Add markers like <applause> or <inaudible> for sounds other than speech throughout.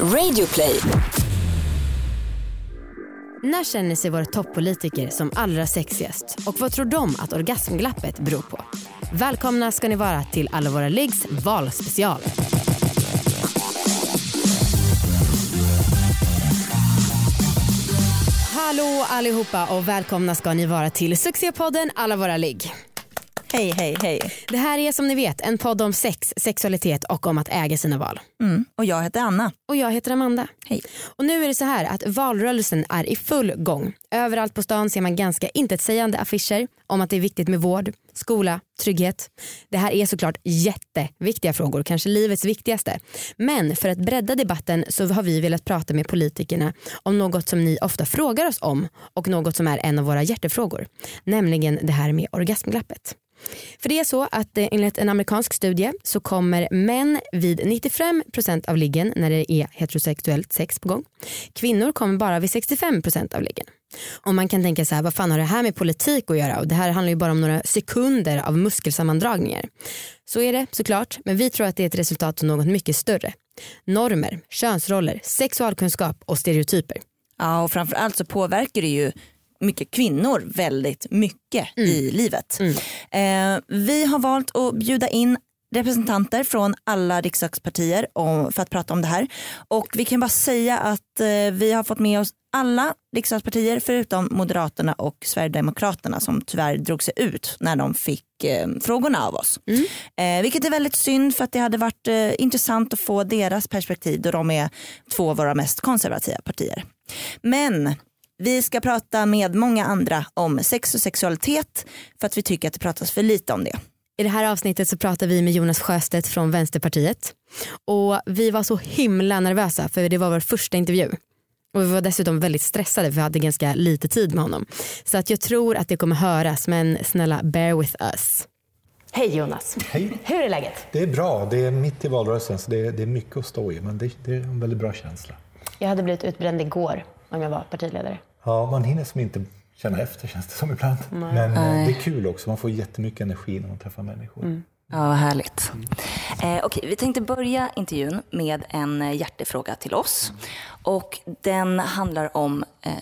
Radioplay. När känner sig våra toppolitiker som allra sexigast och vad tror de att orgasmglappet beror på? Välkomna ska ni vara till Alla våra liggs valspecial. Hallå allihopa och välkomna ska ni vara till succépodden Alla våra ligg. Hej, hej, hej. Det här är som ni vet en podd om sex, sexualitet och om att äga sina val. Mm. Och jag heter Anna. Och jag heter Amanda. Hej. Och nu är det så här att valrörelsen är i full gång. Överallt på stan ser man ganska intetsägande affischer om att det är viktigt med vård, skola, trygghet. Det här är såklart jätteviktiga frågor, kanske livets viktigaste. Men för att bredda debatten så har vi velat prata med politikerna om något som ni ofta frågar oss om och något som är en av våra hjärtefrågor. Nämligen det här med orgasmglappet. För det är så att eh, enligt en amerikansk studie så kommer män vid 95% av liggen när det är heterosexuellt sex på gång. Kvinnor kommer bara vid 65% av liggen. Och man kan tänka så här, vad fan har det här med politik att göra? Och det här handlar ju bara om några sekunder av muskelsammandragningar. Så är det såklart, men vi tror att det är ett resultat av något mycket större. Normer, könsroller, sexualkunskap och stereotyper. Ja, och framförallt så påverkar det ju mycket kvinnor väldigt mycket mm. i livet. Mm. Eh, vi har valt att bjuda in representanter från alla riksdagspartier om, för att prata om det här. Och vi kan bara säga att eh, vi har fått med oss alla riksdagspartier förutom Moderaterna och Sverigedemokraterna som tyvärr drog sig ut när de fick eh, frågorna av oss. Mm. Eh, vilket är väldigt synd för att det hade varit eh, intressant att få deras perspektiv då de är två av våra mest konservativa partier. Men vi ska prata med många andra om sex och sexualitet för att vi tycker att det pratas för lite om det. I det här avsnittet så pratar vi med Jonas Sjöstedt från Vänsterpartiet. Och vi var så himla nervösa för det var vår första intervju. Och vi var dessutom väldigt stressade för vi hade ganska lite tid med honom. Så att jag tror att det kommer höras men snälla bear with us. Hej Jonas! Hej! Hur är läget? Det är bra. Det är mitt i valrörelsen så det är, det är mycket att stå i men det, det är en väldigt bra känsla. Jag hade blivit utbränd igår om jag var partiledare. Ja, man hinner som inte känna efter känns det som ibland. Nej. Men eh, Nej. det är kul också, man får jättemycket energi när man träffar människor. Mm. Ja, vad härligt. Eh, okej, vi tänkte börja intervjun med en eh, hjärtefråga till oss. Och den handlar om eh,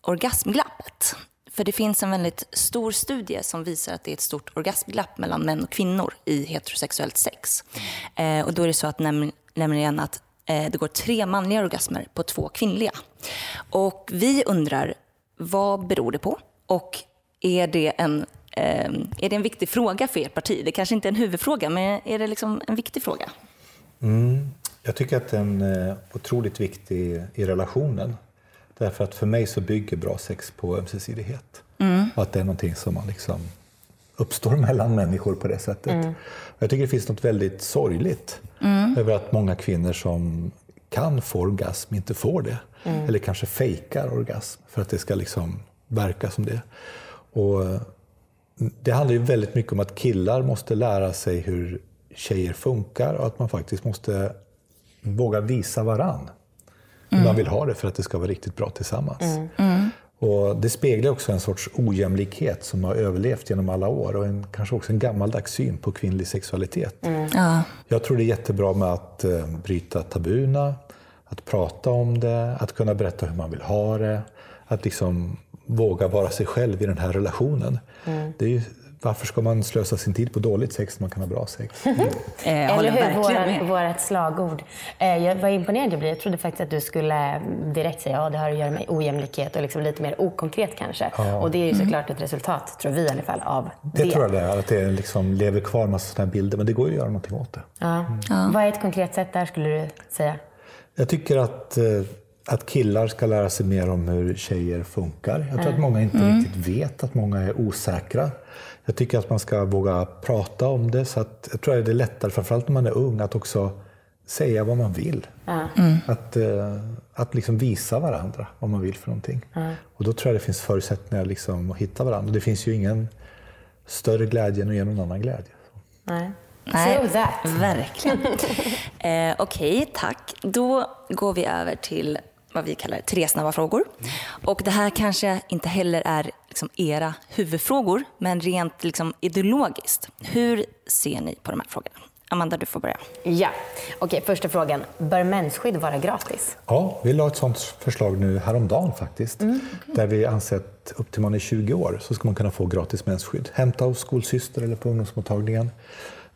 orgasmglappet. För det finns en väldigt stor studie som visar att det är ett stort orgasmglapp mellan män och kvinnor i heterosexuellt sex. Eh, och då är det så att nämligen att eh, det går tre manliga orgasmer på två kvinnliga. Och vi undrar, vad beror det på? Och är det en eh, är det en viktig fråga för ert parti? Det kanske inte är en huvudfråga, men är det liksom en viktig fråga? Mm. Jag tycker att den är otroligt viktig i relationen. Därför att för mig så bygger bra sex på ömsesidighet. Mm. Och att det är någonting som man liksom uppstår <laughs> mellan människor på det sättet. Mm. Jag tycker det finns något väldigt sorgligt mm. över att många kvinnor som kan få orgasm inte får det. Mm. Eller kanske fejkar orgasm för att det ska liksom verka som det. Och det handlar ju väldigt mycket om att killar måste lära sig hur tjejer funkar och att man faktiskt måste våga visa varann hur man mm. vill ha det för att det ska vara riktigt bra tillsammans. Mm. Mm. Och det speglar också en sorts ojämlikhet som har överlevt genom alla år och en, kanske också en gammaldags syn på kvinnlig sexualitet. Mm. Ja. Jag tror det är jättebra med att eh, bryta tabuna, att prata om det, att kunna berätta hur man vill ha det, att liksom våga vara sig själv i den här relationen. Mm. Det är ju, varför ska man slösa sin tid på dåligt sex när man kan ha bra sex? Mm. <laughs> Eller hur, vårat slagord. Eh, jag var imponerad jag blev. Jag trodde faktiskt att du skulle direkt säga att ja, det har att göra med ojämlikhet och liksom lite mer okonkret kanske. Ja. Och det är ju mm. såklart ett resultat, tror vi i alla fall, av det. Det tror jag det är, att det liksom lever kvar en massa sådana här bilder. Men det går ju att göra någonting åt det. Ja. Mm. Ja. Vad är ett konkret sätt där skulle du säga? Jag tycker att eh, att killar ska lära sig mer om hur tjejer funkar. Jag tror mm. att många inte mm. riktigt vet, att många är osäkra. Jag tycker att man ska våga prata om det. Så att, jag tror att det är lättare, framförallt när man är ung, att också säga vad man vill. Mm. Att, uh, att liksom visa varandra vad man vill för någonting. Och då tror jag det finns förutsättningar liksom att hitta varandra. Det finns ju ingen större glädje än att ge någon annan glädje. Nej. Nej, verkligen. <laughs> eh, Okej, okay, tack. Då går vi över till vad vi kallar tre snabba frågor. Och det här kanske inte heller är liksom era huvudfrågor, men rent liksom ideologiskt. Hur ser ni på de här frågorna? Amanda, du får börja. Ja, okej första frågan. Bör mensskydd vara gratis? Ja, vi la ett sådant förslag nu häromdagen faktiskt. Där vi anser att upp till man är 20 år så ska man kunna få gratis mensskydd. Hämta hos skolsyster eller på ungdomsmottagningen.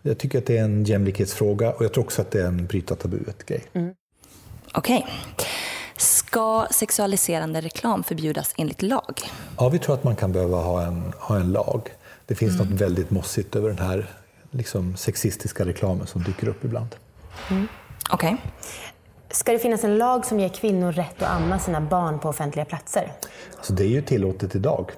Jag tycker att det är en jämlikhetsfråga och jag tror också att det är en bryta tabuet-grej. Okej. Ska sexualiserande reklam förbjudas enligt lag? Ja, vi tror att man kan behöva ha en, ha en lag. Det finns något väldigt mossigt över den här liksom, sexistiska reklamen som dyker upp ibland. Okej. Ska det finnas en lag som ger kvinnor rätt att amma sina barn på offentliga platser? Alltså, det är ju tillåtet idag.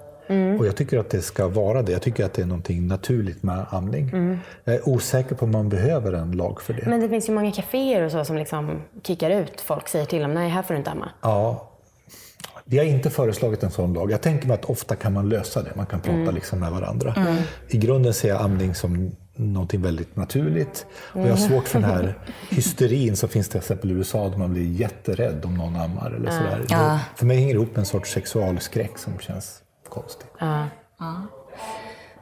Och jag tycker att det ska vara det. Jag tycker att det är någonting naturligt med amning. Jag är osäker på om man behöver en lag för det. Men det finns ju många kaféer och så som liksom kickar ut folk, säger till dem nej här får du inte amma. Ja, vi har inte föreslagit en sån lag. Jag tänker mig att ofta kan man lösa det. Man kan prata liksom med varandra. I grunden ser jag amning som någonting väldigt naturligt. Och jag har svårt för den här hysterin som finns till exempel i USA där man blir jätterädd om någon ammar. Eller sådär. Det, för mig hänger det ihop med en sorts sexualskräck som känns konstig.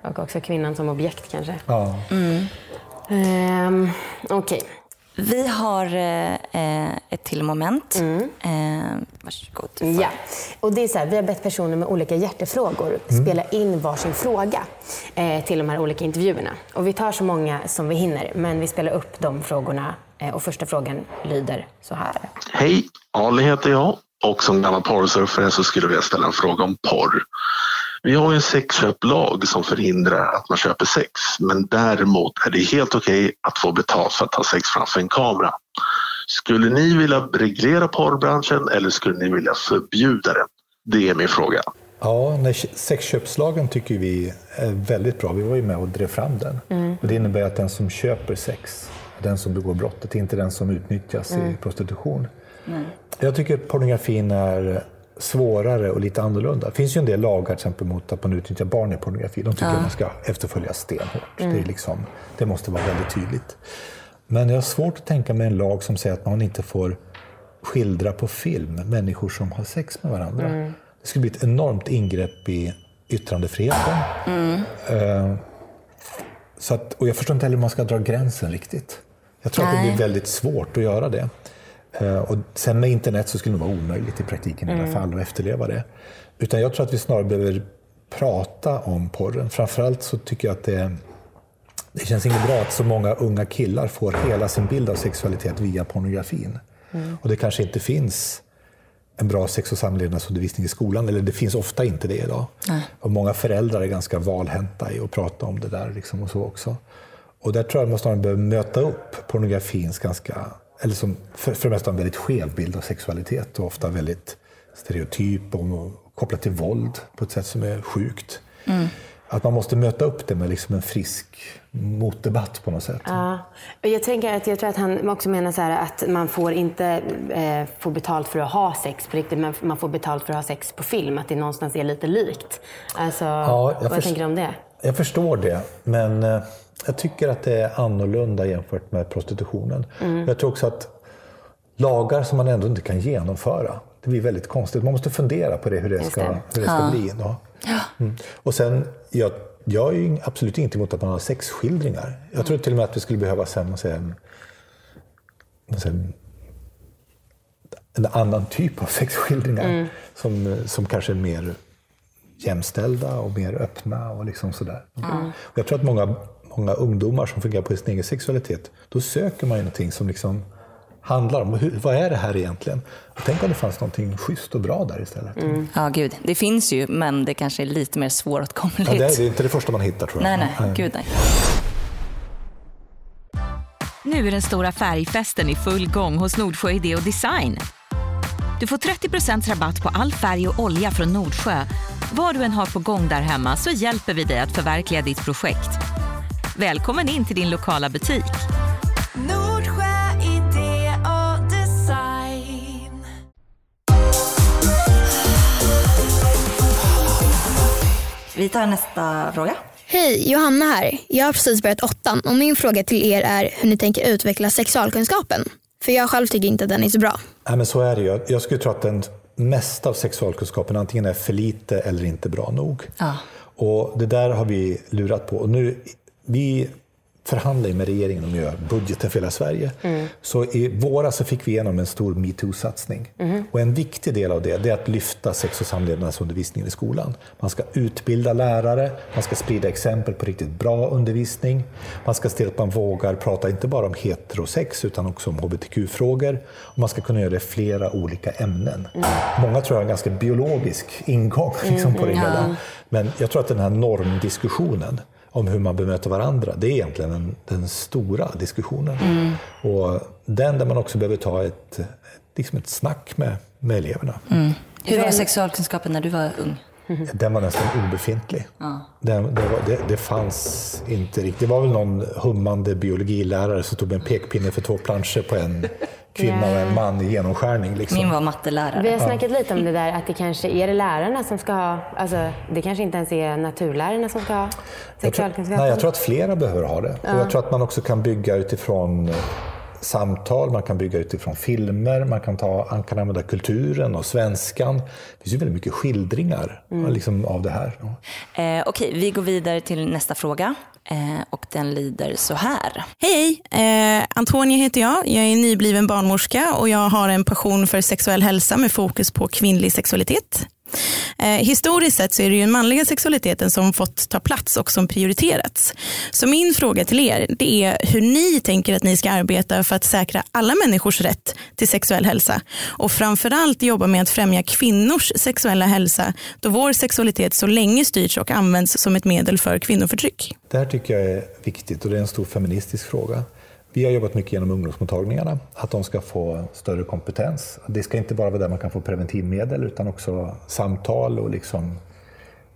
Och också kvinnan som objekt kanske. Ja. Ehm, Okej. Vi har eh, ett till moment. Eh, varsågod. Ja, och det är så här, vi har bett personer med olika hjärtefrågor spela in varsin fråga eh, till de här olika intervjuerna. Och vi tar så många som vi hinner, men vi spelar upp de frågorna. Eh, och första frågan lyder så här. Hej, Ali heter jag och som gammal porrsurfare så skulle jag ställa en fråga om porr. Vi har ju en sexköplag som förhindrar att man köper sex men däremot är det helt okej att få betalt för att ha sex framför en kamera. Skulle ni vilja reglera porrbranschen eller skulle ni vilja förbjuda den? Det är min fråga. Ja, sexköpslagen tycker vi är väldigt bra. Vi var ju med och drev fram den. Och det innebär att den som köper sex är den som begår brottet, inte den som utnyttjas i prostitution. Jag tycker pornografin är svårare och lite annorlunda. Det finns ju en del lagar till exempel mot att man utnyttjar barn i pornografi. De tycker att man ska efterfölja stenhårt. Det, är liksom, det måste vara väldigt tydligt. Men jag har svårt att tänka mig en lag som säger att man inte får skildra på film människor som har sex med varandra. Det skulle bli ett enormt ingrepp i yttrandefriheten. Eh, så att, och jag förstår inte heller hur man ska dra gränsen riktigt. Jag tror att det Nej. blir väldigt svårt att göra det. Eh, Och sen med internet så skulle det vara omöjligt i praktiken i alla fall att efterleva det. Utan jag tror att vi snarare behöver prata om porren. Framförallt så tycker jag att det, det känns inte bra att så många unga killar får hela sin bild av sexualitet via pornografin. Och det kanske inte finns en bra sex och samlevnadsundervisning i skolan, eller det finns ofta inte det idag. Och många föräldrar är ganska valhänta i att prata om det där liksom och så också. Och där tror jag att man snarare behöver möta upp pornografins ganska, eller som för, för det mesta en väldigt skev bild av sexualitet och ofta väldigt stereotyp och kopplat till våld på ett sätt som är sjukt. Att man måste möta upp det med liksom en frisk motdebatt på något sätt. Ja. Jag, tänker att, jag tror att han också menar så här att man får inte eh, få betalt för att ha sex på riktigt, men man får betalt för att ha sex på film. Att det någonstans är lite likt. Alltså, jag vad först- tänker du om det? Jag förstår det, men eh, jag tycker att det är annorlunda jämfört med prostitutionen. Jag tror också att lagar som man ändå inte kan genomföra, det blir väldigt konstigt. Man måste fundera på det, hur det ska. Hur det ska bli. Då. Mm. Och sen, jag, jag är ju absolut inte emot att man har sexskildringar. Jag tror till och med att vi skulle behöva sen, säga, en, sen, en annan typ av sexskildringar som, som kanske är mer jämställda och mer öppna och liksom sådär. Och jag tror att många, många ungdomar som fungerar på sin egen sexualitet, då söker man ju någonting som liksom handlar om hur, vad är det här egentligen? Och tänk om det fanns någonting schysst och bra där istället. Ja, gud. Det finns ju, men det kanske är lite mer svåråtkomligt. Ja, det, är, det är inte det första man hittar tror jag. Nej, nej. Gud, nej. Nu är den stora färgfesten i full gång hos Nordsjö Idé och Design. Du får 30% rabatt på all färg och olja från Nordsjö. Vad du än har på gång där hemma så hjälper vi dig att förverkliga ditt projekt. Välkommen in till din lokala butik. Nordsjö idé och design. Vi tar nästa fråga. Hej, Johanna här. Jag har precis börjat åttan och min fråga till er är hur ni tänker utveckla sexualkunskapen. För jag själv tycker inte att den är så bra. Nej, men så är det ju. Jag skulle tro att den mesta av sexualkunskapen antingen är för lite eller inte bra nog. Och det där har vi lurat på. Och nu, vi förhandlar med regeringen om att göra budgeten för hela Sverige. Så i våras så fick vi igenom en stor metoo-satsning. Och en viktig del av det, det är att lyfta sex och samlevnadsundervisningen i skolan. Man ska utbilda lärare, man ska sprida exempel på riktigt bra undervisning. Man ska se till att man vågar prata inte bara om heterosex utan också om hbtq-frågor. Och man ska kunna göra det i flera olika ämnen. Många tror jag har en ganska biologisk ingång liksom, på det hela. Men jag tror att den här normdiskussionen om hur man bemöter varandra, det är egentligen den, den stora diskussionen. Och den där man också behöver ta ett, liksom ett snack med, med eleverna. Hur var sexualkunskapen när du var ung? <laughs> Den var nästan obefintlig. Den, det, var, det, det fanns inte riktigt. Det var väl någon hummande biologilärare som tog en pekpinne för två planscher på en kvinna och en man i genomskärning. Liksom. Min var mattelärare. Vi har snackat lite om det där att det kanske är det lärarna som ska ha, alltså det kanske inte ens är naturlärarna som ska ha Jag tror, sexualkunskap. nej, jag tror att flera behöver ha det. Och jag tror att man också kan bygga utifrån eh, samtal, man kan bygga utifrån filmer, man kan, ta, man kan använda kulturen och svenskan. Det finns ju väldigt mycket skildringar liksom, av det här. Eh, Okej, vi går vidare till nästa fråga. Eh, och den lyder så här. Hej, eh, Antonia heter jag. Jag är nybliven barnmorska och jag har en passion för sexuell hälsa med fokus på kvinnlig sexualitet. Eh, historiskt sett så är det ju den manliga sexualiteten som fått ta plats och som prioriterats. Så min fråga till er det är hur ni tänker att ni ska arbeta för att säkra alla människors rätt till sexuell hälsa och framförallt jobba med att främja kvinnors sexuella hälsa då vår sexualitet så länge styrts och används som ett medel för kvinnoförtryck. Det här tycker jag är viktigt och det är en stor feministisk fråga. Vi har jobbat mycket genom ungdomsmottagningarna, att de ska få större kompetens. Det ska inte bara vara där man kan få preventivmedel utan också samtal och liksom,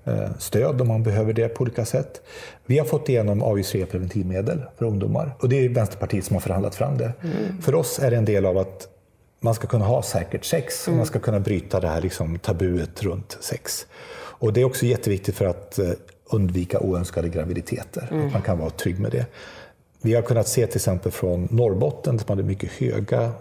eh, stöd om man behöver det på olika sätt. Vi har fått igenom avgiftsfria preventivmedel för ungdomar och det är Vänsterpartiet som har förhandlat fram det. För oss är det en del av att man ska kunna ha säkert sex och man ska kunna bryta det här liksom, tabuet runt sex. Och det är också jätteviktigt för att eh, undvika oönskade graviditeter, att man kan vara trygg med det. Vi har kunnat se till exempel från Norrbotten som hade mycket höga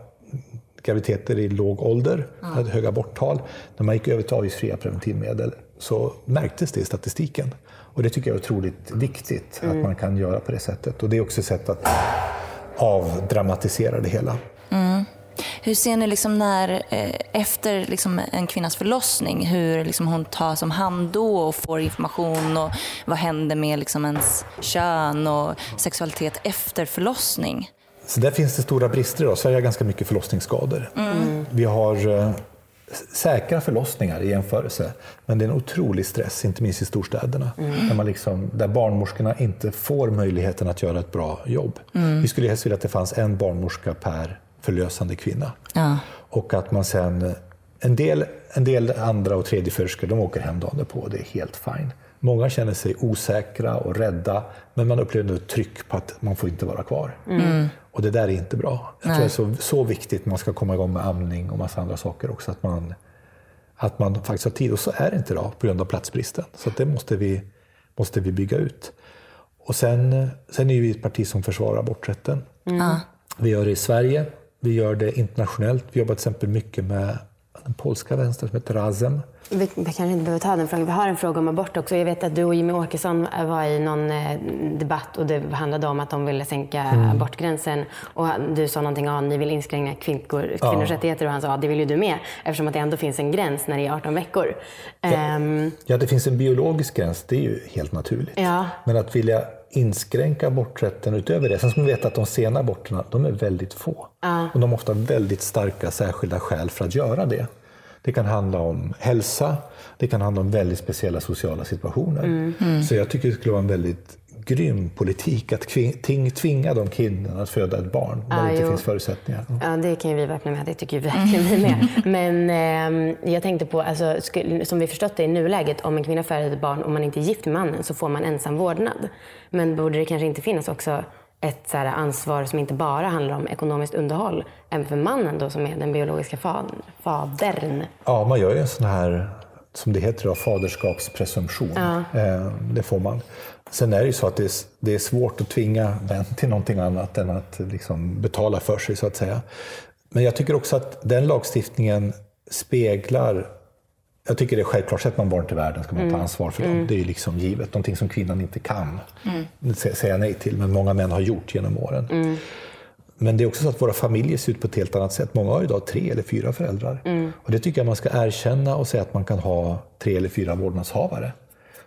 graviditeter i låg ålder, hade höga aborttal. När man gick över till avgiftsfria preventivmedel så märktes det i statistiken. Och det tycker jag är otroligt viktigt att man kan göra på det sättet. Och det är också ett sätt att avdramatisera det hela. Hur ser ni liksom när, eh, efter liksom en kvinnas förlossning, hur liksom hon tas om hand då och får information och vad händer med liksom ens kön och sexualitet efter förlossning? Så där finns det stora brister idag. Sverige har ganska mycket förlossningsskador. Vi har eh, säkra förlossningar i jämförelse, men det är en otrolig stress, inte minst i storstäderna, där, man liksom, där barnmorskorna inte får möjligheten att göra ett bra jobb. Vi skulle helst vilja att det fanns en barnmorska per förlösande kvinna. Ja. Och att man sen, en del, en del andra och tredjeföderskor, de åker hem dagen på det är helt fine. Många känner sig osäkra och rädda, men man upplever ett tryck på att man får inte vara kvar. Och det där är inte bra. Jag tror det är så, så viktigt när man ska komma igång med amning och massa andra saker också, att man, att man faktiskt har tid. Och så är det inte idag på grund av platsbristen. Så det måste vi, måste vi bygga ut. Och sen, sen är vi ett parti som försvarar aborträtten. Vi gör det i Sverige, vi gör det internationellt. Vi jobbar till exempel mycket med den polska vänstern som heter Razem. Vi, vi kanske inte behöver ta den frågan. Vi har en fråga om abort också. Jag vet att du och Jimmy Åkesson var i någon eh, debatt och det handlade om att de ville sänka abortgränsen. Och du sa någonting om att ni vill inskränka kvinnor, kvinnors rättigheter och han sa att det vill ju du med eftersom att det ändå finns en gräns när det är 18 veckor. Ehm, Ja, det finns en biologisk gräns, det är ju helt naturligt. Ja. Men att vilja inskränka aborträtten utöver det. Sen ska man veta att de sena aborterna, de är väldigt få. Och de har ofta väldigt starka särskilda skäl för att göra det. Det kan handla om hälsa, det kan handla om väldigt speciella sociala situationer. Så jag tycker det skulle vara en väldigt grym politik att ting- tvinga de kvinnorna att föda ett barn när Ja, det inte jo. finns förutsättningar. Ja, det kan ju vi verkligen med. Det tycker ju verkligen vi med. <laughs> Men ehm, jag tänkte på, alltså, som vi förstått det i nuläget, om en kvinna föder ett barn och man inte är gift med mannen så får man ensam vårdnad. Men borde det kanske inte finnas också ett så här, ansvar som inte bara handlar om ekonomiskt underhåll, även för mannen då som är den biologiska fa- fadern? Ja, man gör ju en sån här, som det heter, då, faderskapspresumtion. Eh, det får man. Sen är det ju så att det är, det är svårt att tvinga män till någonting annat än att liksom betala för sig, så att säga. Men jag tycker också att den lagstiftningen speglar jag tycker det är självklart, sätter man barn till världen ska man ta ansvar för dem. Det är ju liksom givet, någonting som kvinnan inte kan sä- säga nej till, men många män har gjort genom åren. Men det är också så att våra familjer ser ut på ett helt annat sätt. Många har idag tre eller fyra föräldrar. Och det tycker jag man ska erkänna och säga att man kan ha tre eller fyra vårdnadshavare.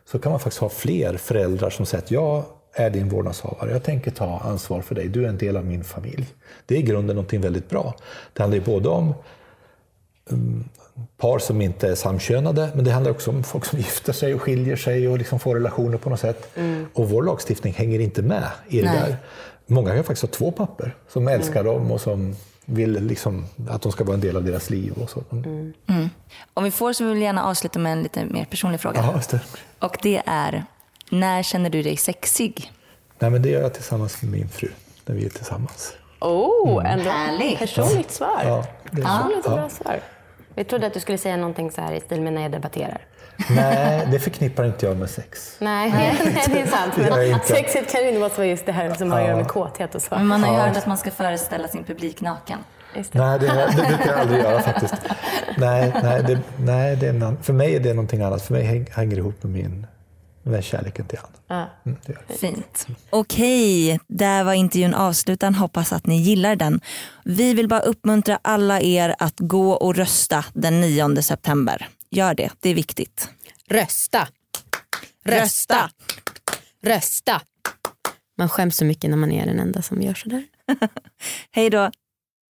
Så kan man faktiskt ha fler föräldrar som säger att jag är din vårdnadshavare, jag tänker ta ansvar för dig, du är en del av min familj. Det är i grunden någonting väldigt bra. Det handlar ju både om par som inte är samkönade, men det handlar också om folk som <laughs> gifter sig och skiljer sig och liksom får relationer på något sätt. Och vår lagstiftning hänger inte med i det Nej. där. Många kan faktiskt ha två papper som älskar dem och som vill liksom att de ska vara en del av deras liv. Och så. Om vi får så vill jag gärna avsluta med en lite mer personlig fråga. Ja, det. Och det är, när känner du dig sexig? Nej, men det gör jag tillsammans med min fru, när vi är tillsammans. Oh, ändå Härligt. personligt svar. Ja, det är så. Personligt och bra svar. Jag trodde att du skulle säga någonting så här i stil med när jag debatterar. Nej, det förknippar inte jag med sex. Nej, <laughs> nej det är sant. Men inte. sexet kan ju inte vara så just det här som har att göra med kåthet och så. Men man har ju hört att man ska föreställa sin publik naken. Det. Nej, det, det brukar jag aldrig göra faktiskt. Nej, nej, det, nej det är för mig är det någonting annat. För mig häng, hänger det ihop med min med kärleken till han. Ja. Mm, det gör det. Fint. Okej, där var intervjun avslutad. Hoppas att ni gillar den. Vi vill bara uppmuntra alla er att gå och rösta den 9 september. Gör det, det är viktigt. Rösta. Rösta. Rösta. Man skäms så mycket när man är den enda som gör sådär. <laughs> Hej då.